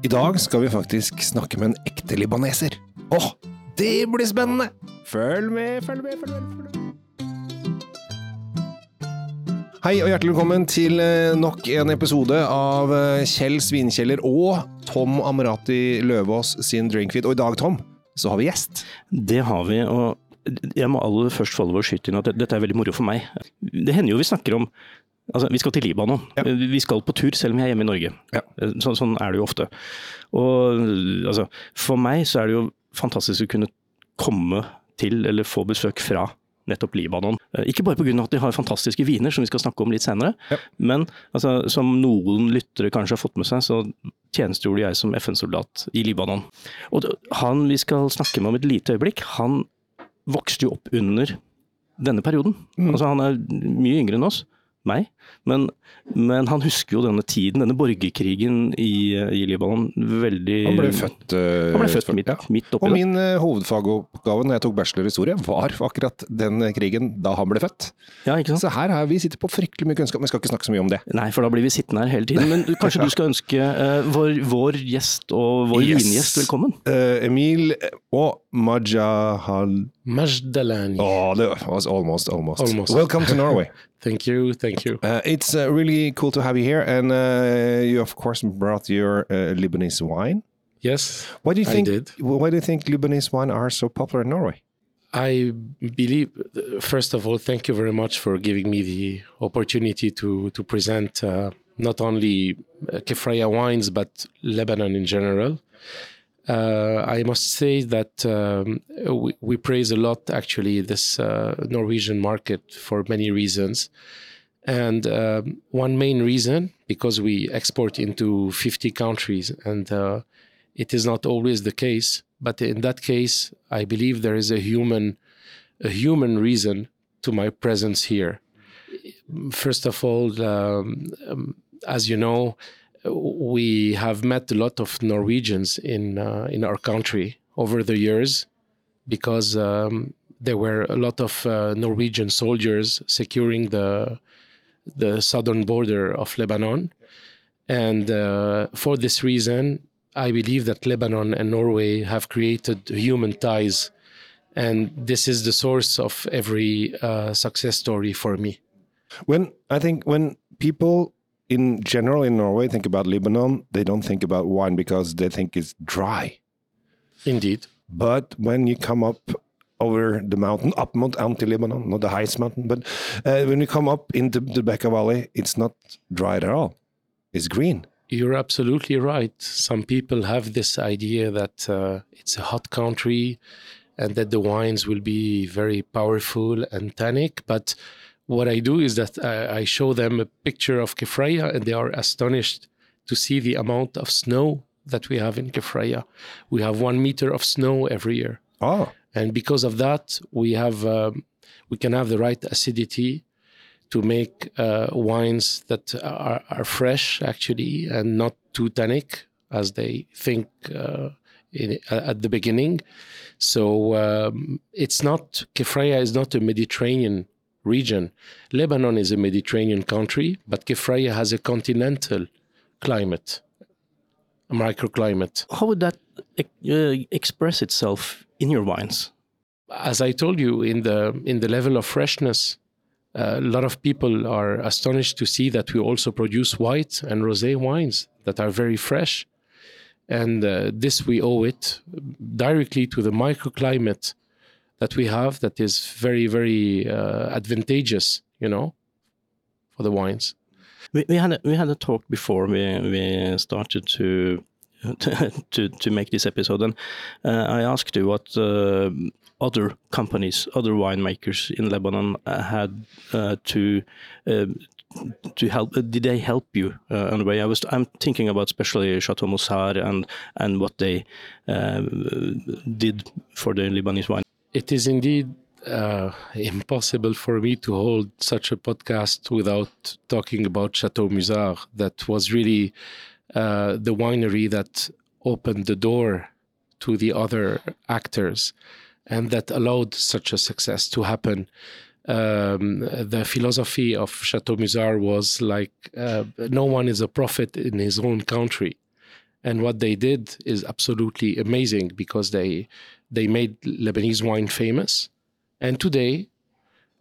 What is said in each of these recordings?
I dag skal vi faktisk snakke med en ekte libaneser. Åh, det blir spennende! Følg med, følg med, følg med. Følg med. Hei og hjertelig velkommen til eh, nok en episode av eh, Kjell Svinkjeller og Tom Amrati Løvaas sin Drinkfeed. Og i dag, Tom, så har vi gjest. Det har vi, og jeg må aller først få lov å skyte inn at dette er veldig moro for meg. Det hender jo vi snakker om Altså, vi skal til Libanon. Ja. Vi skal på tur selv om jeg er hjemme i Norge. Ja. Så, sånn er det jo ofte. Og altså, for meg så er det jo fantastisk å kunne komme til eller få besøk fra nettopp Libanon. Eh, Ikke bare pga. at de har fantastiske viner, som vi skal snakke om litt senere, Ja. men altså, som noen lyttere kanskje har fått med seg, så tjenestegjorde jeg som FN-soldat i Libanon. Og han vi skal snakke med om et lite øyeblikk, han vokste jo opp under denne perioden. Mm. Altså, han er mye yngre enn oss, meg, men, men han husker jo denne tiden, denne borgerkrigen i, i Libanon, veldig Han ble født, uh, Han ble født midt, ja. midt oppi Og min uh, hovedfagoppgave når jeg tok bachelor i historie, var akkurat den eh, krigen da han ble født. Ja, ikke sant? Så her har vi sittet på fryktelig mye kunnskap, men skal ikke snakke så mye om det. Nei, for da blir vi sittende her hele tiden. Men du- kanskje du skal ønske uh, vår, vår gjest og vår Yes. vingjest velkommen? Eh, Emil og Majahal Majdalani. Oh, that was almost, almost. Almost. Welcome to Norway. Thank you, thank you. Uh, it's uh, really cool to have you here, and uh, you of course brought your uh, Lebanese wine. Yes, Why do you think? I did. Why do you think Lebanese wine are so popular in Norway? I believe. First of all, thank you very much for giving me the opportunity to to present uh, not only uh, Kefraya wines but Lebanon in general. Uh, I must say that um, we, we praise a lot actually this uh, Norwegian market for many reasons. And um, one main reason, because we export into 50 countries, and uh, it is not always the case. But in that case, I believe there is a human, a human reason to my presence here. First of all, um, um, as you know, we have met a lot of Norwegians in uh, in our country over the years, because um, there were a lot of uh, Norwegian soldiers securing the the southern border of Lebanon, and uh, for this reason, I believe that Lebanon and Norway have created human ties, and this is the source of every uh, success story for me. When I think when people in general in Norway think about Lebanon, they don't think about wine because they think it's dry. Indeed. But when you come up over the mountain, up Mount Anti Lebanon, not the highest mountain, but uh, when you come up into the Bekaa Valley, it's not dry at all. It's green. You're absolutely right. Some people have this idea that uh, it's a hot country and that the wines will be very powerful and tannic. But what I do is that I, I show them a picture of Kefraya and they are astonished to see the amount of snow that we have in Kefraya. We have one meter of snow every year. Oh, And because of that, we have um, we can have the right acidity to make uh, wines that are, are fresh actually and not too tannic as they think uh, in, at the beginning. So um, it's not Kefraya is not a Mediterranean region. Lebanon is a Mediterranean country, but Kefraya has a continental climate, a microclimate. How would that uh, express itself in your wines? as I told you, in the in the level of freshness, uh, a lot of people are astonished to see that we also produce white and rosé wines that are very fresh, and uh, this we owe it directly to the microclimate that we have that is very very uh, advantageous, you know, for the wines. We, we had a, we had a talk before we we started to to to make this episode, and uh, I asked you what uh, other companies, other winemakers in Lebanon had uh, to. um to help, uh, did they help you uh, on the way? I was, I'm thinking about especially Chateau Musar and and what they uh, did for the Lebanese wine. It is indeed uh, impossible for me to hold such a podcast without talking about Chateau Musar. That was really uh, the winery that opened the door to the other actors and that allowed such a success to happen. Um, the philosophy of Chateau Musar was like uh, no one is a prophet in his own country. And what they did is absolutely amazing because they they made Lebanese wine famous. And today,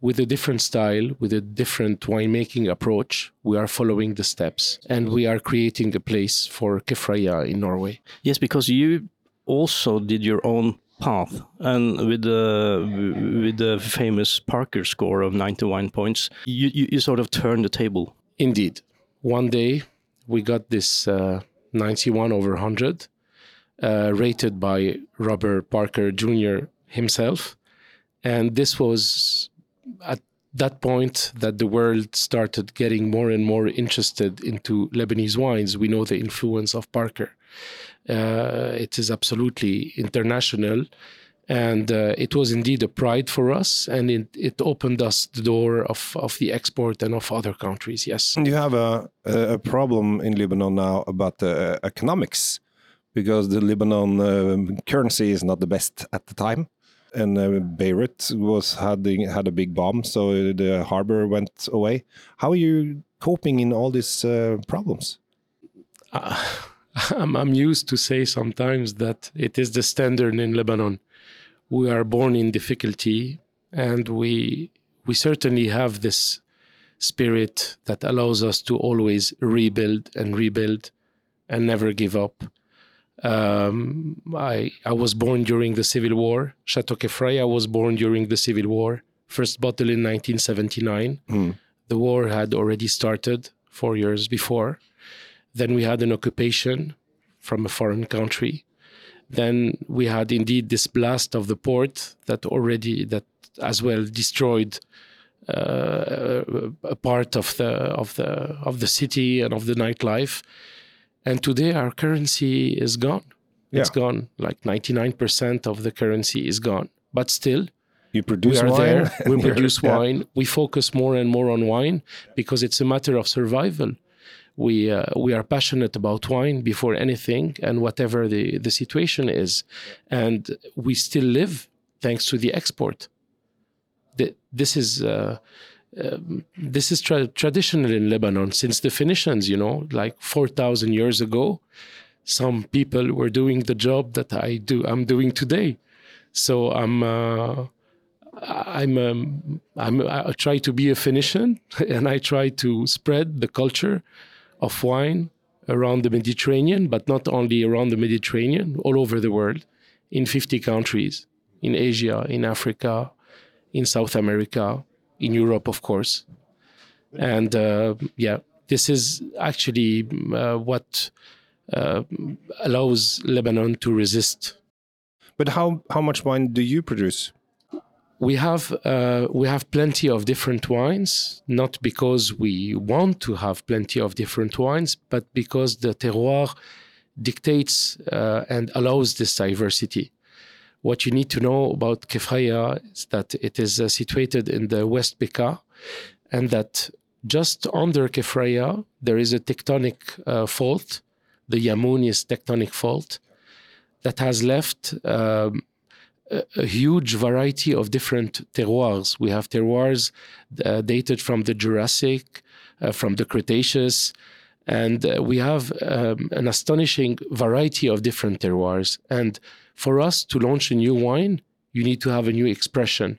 with a different style, with a different winemaking approach, we are following the steps and we are creating a place for Kefraya in Norway. Yes, because you also did your own path, and with the with the famous Parker score of 91 points, you, you, you sort of turned the table. Indeed. One day we got this uh, 91 over 100 uh, rated by Robert Parker Jr. himself. And this was at that point that the world started getting more and more interested into Lebanese wines. We know the influence of Parker. Uh, it is absolutely international. And uh, it was indeed a pride for us, and it, it opened us the door of, of the export and of other countries. Yes, You have a, a problem in Lebanon now about the uh, economics because the Lebanon um currency is not the best at the time. And uh, Beirut was had had a big bomb, so the harbor went away. How are you coping in all these uh, problems? uh, I'm, I'm used to say sometimes that it is the standard in Lebanon. We are born in difficulty, and we we certainly have this spirit that allows us to always rebuild and rebuild and never give up. Um, I I was born during the Civil War. Chateau Kefraya was born during the Civil War. First bottle in 1979. The war had already started four years before. Then we had an occupation from a foreign country. Then we had indeed this blast of the port that already that as well destroyed uh, a part of the of the of the city and of the nightlife. And today our currency is gone. It's gone. Like 99% of the currency is gone. But still, You produce we are wine. there. We produce yeah. wine. We focus more and more on wine because it's a matter of survival. We uh, we are passionate about wine before anything, and whatever the the situation is, and we still live thanks to the export. The, this is. Uh, um, this is tra- traditional in Lebanon since the Phoenicians, you know, like 4,000 years ago. Some people were doing the job that I do. I'm doing today. So I'm uh, I'm um, I'm I try to be a Phoenician and I try to spread the culture of wine around the Mediterranean, but not only around the Mediterranean, all over the world, in 50 countries, in Asia, in Africa, in South America, in Europe, of course. And uh, yeah, this is actually uh, what uh, allows Lebanon to resist But how how much wine do you produce? We have uh, we have plenty of different wines, not because we want to have plenty of different wines, but because the terroir dictates uh, and allows this diversity. What you need to know about Kefraya is that it is uh, situated in the West Bekaa, and that just under Kefraya there is a tectonic uh, fault, the Yamunis tectonic fault, that has left. Um, a, huge variety of different terroirs. We have terroirs uh, dated from the Jurassic, uh, from the Cretaceous, and uh, we have um, an astonishing variety of different terroirs. And for us to launch a new wine, you need to have a new expression.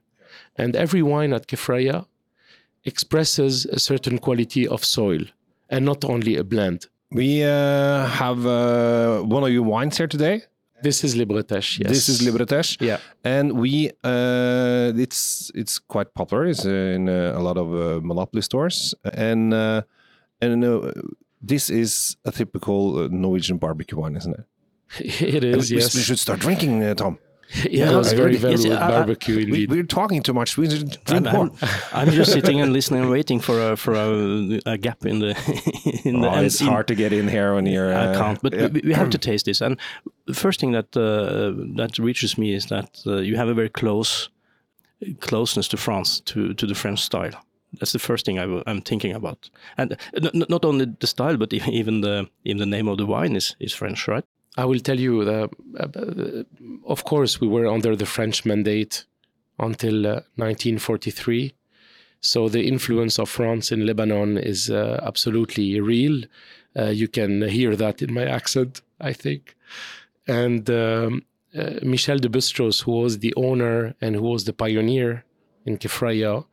And every wine at Kefraya expresses a certain quality of soil and not only a blend. We uh, have uh, one of your wines here today. This is Les Bretèches, yes. This is Les Bretèches. Yeah. and we uh, it's it's quite popular. It's in uh, a lot of uh, monopoly stores, and uh, and uh, this is a typical uh, Norwegian barbecue wine, isn't it? it is, we, yes. we should start drinking, uh, Tom. yeah, Yeah, very, very yes, I- I- barbecue We, indeed. we're talking too much. We drink I'm, more. I'm, I'm just sitting and listening and waiting for a for a, a gap in the in. Oh, and it's in- hard to get in here when you're. I uh, can't, but yeah. we, we have to taste this. And the first thing that uh, that reaches me is that uh, you have a very close closeness to France, to to the French style. That's the first thing I, am thinking about. And uh, n- not only the style, but even the even the name of the wine is is French, right? I will tell you, uh, uh, of course, we were under the French mandate until uh, 1943. So the influence of France in Lebanon is uh, absolutely real. Uh, you can hear that in my accent, I think. And um, uh, Michel de Bustros, who was the owner and who was the pioneer in Kefraya,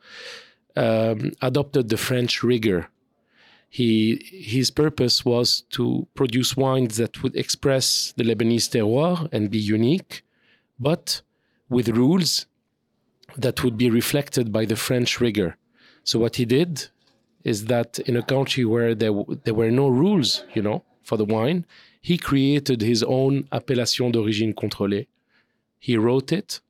um, adopted the French rigor. He, his purpose was to produce wines that would express the Lebanese terroir and be unique, but with rules that would be reflected by the French rigor. So what he did is that in a country where there, there were no rules, you know, for the wine, he created his own appellation d'origine contrôlée. He wrote it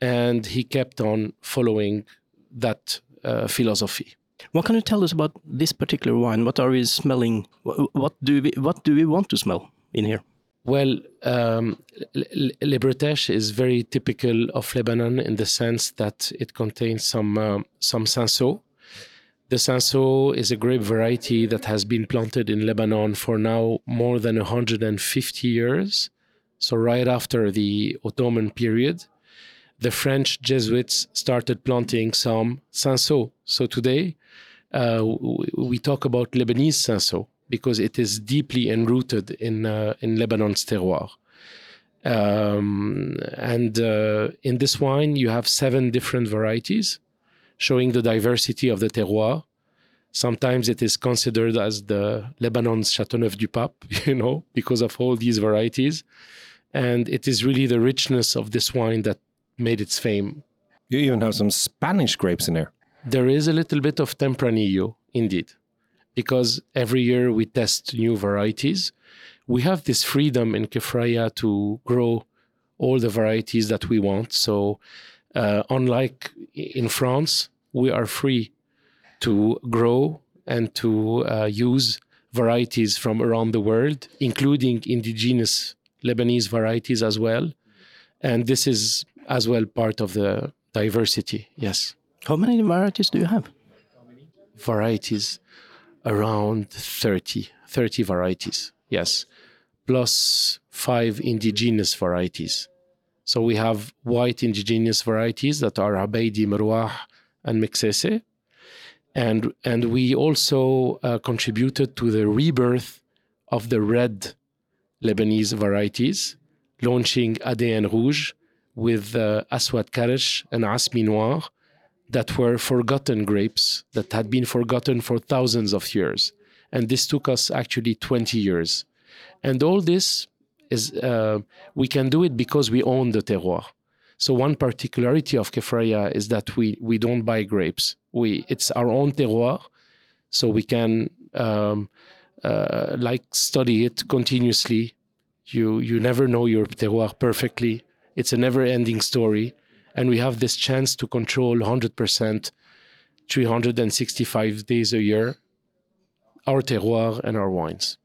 and he kept on following that uh, philosophy. What can you tell us about this particular wine? What are we smelling? What do we what do we want to smell in here? Well, um, Le is very typical of Lebanon in the sense that it contains some uh, some Cinsault, the Cinsault is a grape variety that has been planted in Lebanon for now more than 150 years. So, right after the Ottoman period, the French Jesuits started planting some Cinsault. So, today uh, we talk about Lebanese Cinsault because it is deeply enrooted in, uh, in Lebanon's terroir. Um, and uh, in this wine, you have seven different varieties showing the diversity of the terroir. Sometimes it is considered as the Lebanon's Chateauneuf du Pape, you know, because of all these varieties. And it is really the richness of this wine that made its fame. You even have some Spanish grapes in there. There is a little bit of Tempranillo, indeed, because every year we test new varieties. We have this freedom in Kefraya to grow all the varieties that we want. So uh, unlike in France, we are free to grow and to uh, use varieties from around the world, including indigenous Lebanese varieties as well. And this is as well part of the diversity, yes. How many varieties do you have? Varieties around 30, 30 varieties, yes, plus five indigenous varieties. So we have white indigenous varieties that are Abeidi, Merwah, and Meksese. And, and we also uh, contributed to the rebirth of the red Lebanese varieties, launching ADN Rouge with uh, Aswad and Asmi Noir that were forgotten grapes that had been forgotten for thousands of years. And this took us actually 20 years. And all this is uh, we can do it because we own the terroir. So one particularity of Kefraya is that we we don't buy grapes. We it's our own terroir, so we can um, uh, like study it continuously. You you never know your terroir perfectly. It's a never-ending story, and we have this chance to control 100%, 365 days a year, our terroir and our wines.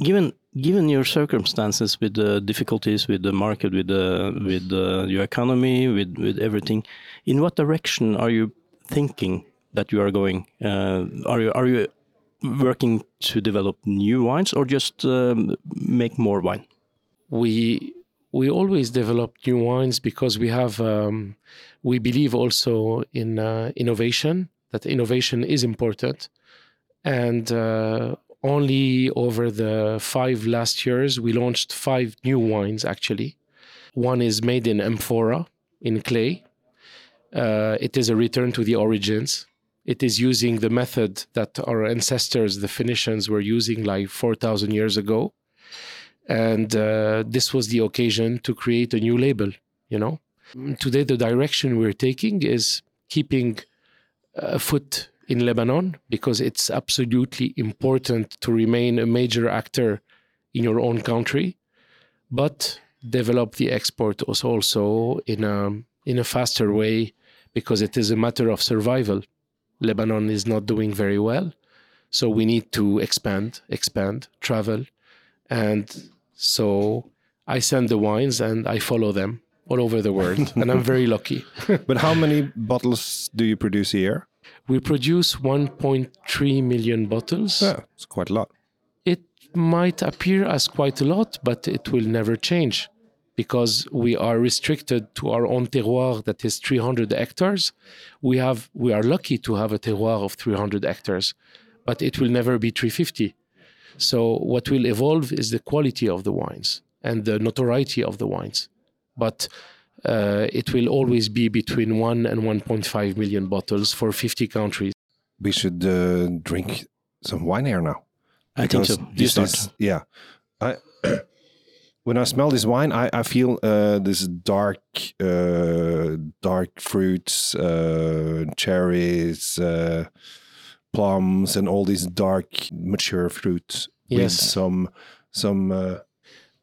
Given given your circumstances with the difficulties with the market, with the with the, your economy, with with everything, in what direction are you thinking that you are going? Uh, are you are you working to develop new wines or just um, make more wine? We we always develop new wines because we have um, we believe also in uh, innovation. That innovation is important, and uh, only over the five last years, we launched five new wines actually. One is made in amphora in clay. Uh, it is a return to the origins. It is using the method that our ancestors, the Phoenicians, were using like 4,000 years ago. And uh, this was the occasion to create a new label, you know. Today, the direction we're taking is keeping a foot in Lebanon because it's absolutely important to remain a major actor in your own country, but develop the export also in a in a faster way because it is a matter of survival. Lebanon is not doing very well, so we need to expand, expand, travel, and so I send the wines and I follow them all over the world, and I'm very lucky. but how many bottles do you produce a year? We produce 1.3 million bottles. Yeah, it's quite a lot. It might appear as quite a lot, but it will never change because we are restricted to our own terroir that is 300 hectares. We have we are lucky to have a terroir of 300 hectares, but it will never be 350. So what will evolve is the quality of the wines and the notoriety of the wines, but uh, it will always be between one and 1.5 million bottles for 50 countries. We should uh, drink some wine here now. I think so. You this start. is- yeah. I when I smell this wine, I, I feel uh, this dark, uh, dark fruits, uh, cherries, uh, plums, and all these dark, mature fruits with some some uh,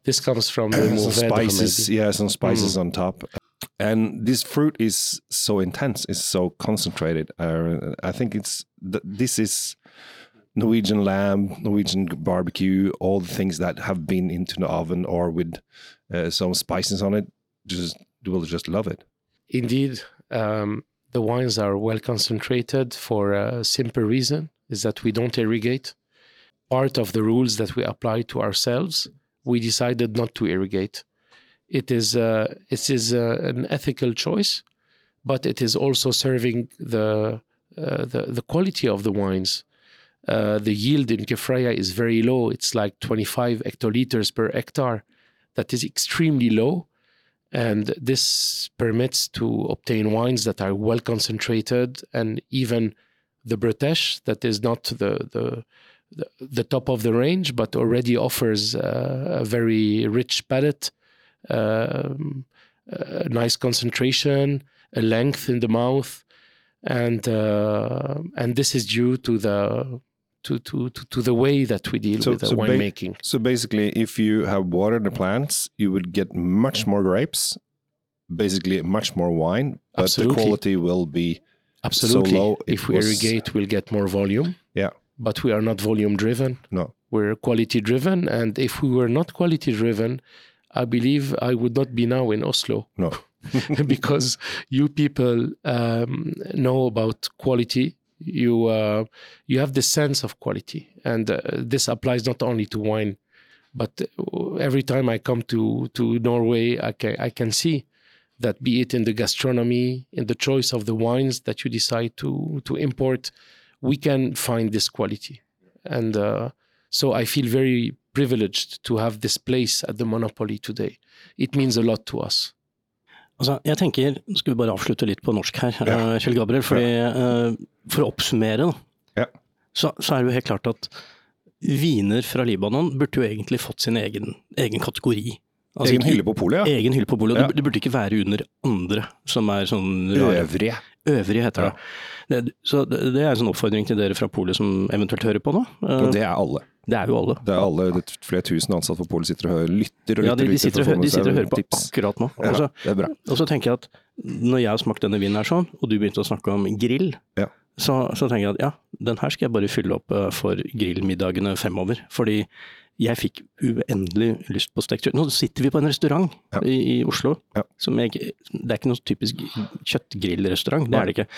This comes from the some spices. Yeah, some spices on top. And this fruit is so intense. It's so concentrated. Uh, I think it's th- this is Norwegian lamb, Norwegian barbecue, all the things that have been into the oven or with uh, some spices on it. Just will just love it. Indeed, um, the wines are well concentrated for a simple reason: is that we don't irrigate. Part of the rules that we apply to ourselves, we decided not to irrigate. It is uh, it is uh, an ethical choice, but it is also serving the uh, the the quality of the wines. Uh, the yield in Kefraya is very low. It's like 25 hectoliters per hectare. That is extremely low and this permits to obtain wines that are well concentrated and even the Bretèches that is not the the the, the top of the range but already offers uh, a very rich palate um, a nice concentration a length in the mouth and uh, and this is due to the to, to, to, to the way that we deal So- with the so ba- winemaking. So basically, if you have watered the plants, you would get much more grapes, basically much more wine, but Absolutely. the quality will be Absolutely. low, if we was- irrigate, we'll get more volume. Yeah. But we are not volume driven. no. We're quality driven. And if we were not quality driven, I believe I would not be now in Oslo No. because you people um, know about quality. You uh, you have the sense of quality, and uh, this applies not only to wine, but uh, every time I come to to Norway, I can I can see that be it in the gastronomy, in the choice of the wines that you decide to to import, we can find this quality, and uh, so I feel very privileged to have this place at the Monopoly today. It means a lot to us. Altså, jeg tenker, skal vi bare avslutte litt på norsk her, Ja. eh, Kjell Gabriel. Fordi, eh, for å oppsummere, da, Ja. så, så er det jo helt klart at viner fra Libanon burde jo egentlig fått sin egen, egen kategori. Altså, Egen hylle på polet, ja. Egen hylle på polet. Ja. Det, burde ikke være under andre, som er sånn rare. Øvrige. Øvrige, heter Ja. det. Det. Så det, det er en sånn oppfordring til dere fra polet som eventuelt hører på nå. Eh, Og det er alle. det er jo alle. Det er alle, det er flere tusen ansatte på polet sitter og hører, lytter og lytter. Ja, de, de, sitter, og de sitter og hører på tips. akkurat nå. Ja, det er bra. Og så tenker jeg at når jeg har smakt denne vinen her sånn, og du begynte å snakke om grill, Ja. så, så tenker jeg at ja, den her skal jeg bare fylle opp eh, for grillmiddagene fremover. Fordi jeg fikk uendelig lyst på stekt kjøtt. Nå sitter vi på en restaurant Ja. i, i Oslo. Ja. Som jeg, det er ikke noe typisk kjøttgrillrestaurant, det er det ikke.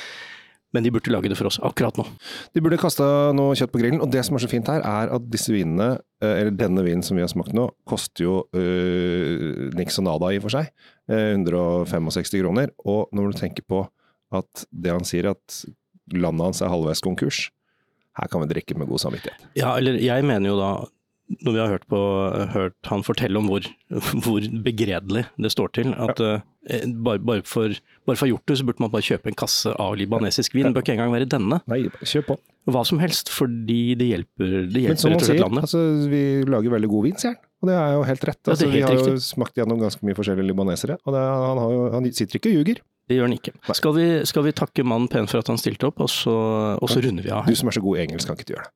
Men de burde lage det for oss akkurat nå. De burde kasta noe kjøtt på grillen. Og det som er så fint her, er at disse vinene, eh, eller denne vinen som vi har smakt nå, koster jo uh, niks og nada i og for seg. Eh, 165 kroner. Og når du tenker på at det han sier, at landet hans er halvveis konkurs, her kan vi drikke med god samvittighet. Ja, eller jeg mener jo da, når vi har hørt, på, hørt han fortelle om hvor, hvor begredelig det står til, at eh, bare, bare, for, bare for gjort det, så burde man bare kjøpe en kasse av libanesisk vin. Det bør ikke engang være denne. Nei, kjøp på. Hva som helst, fordi det hjelper, det Men hjelper som han sier, landet. altså, vi lager veldig god vin, sier han. Og det er jo helt rett. Ja, det er Altså, vi har har jo smakt gjennom ganske mye forskjellige libanesere, og det, han, har jo, han sitter ikke og ljuger. Det gjør han ikke. Skal vi, skal vi takke mannen pent for at han stilte opp, og så, og så runder vi av Du som er så god i engelsk, kan ikke gjøre det.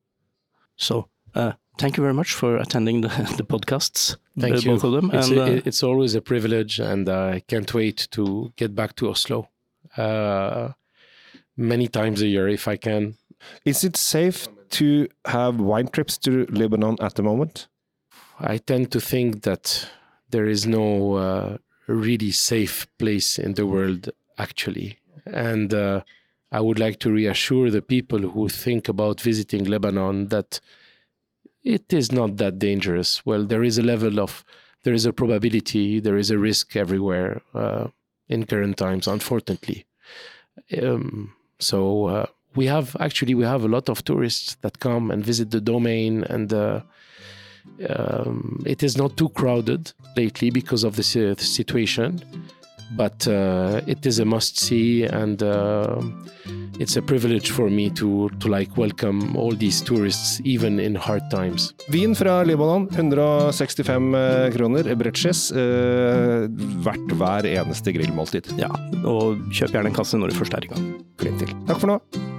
So, uh, thank you very much for attending the, the podcasts, Thank uh, you. both of them. It's, and, uh, it's always a privilege, and I can't wait to get back to Oslo uh, many times a year if I can. Is it safe to have wine trips to Lebanon at the moment? I tend to think that there is no uh, really safe place in the world, actually. And uh, I would like to reassure the people who think about visiting Lebanon that it is not that dangerous. Well, there is a level of, there is a probability, there is a risk everywhere uh, in current times, unfortunately. Um, so uh, we have actually we have a lot of tourists that come and visit the domain and uh, um, it is not too crowded lately because of the si- situation but uh, it is a must see and uh, it's a privilege for me to to like welcome all these tourists even in hard times Vin fra Libanon, 165 eh, kroner. bretches, Eh, verdt hver eneste grillmåltid. Ja, og kjøp gjerne en kasse når du først er i gang. Klin til. Takk for nå.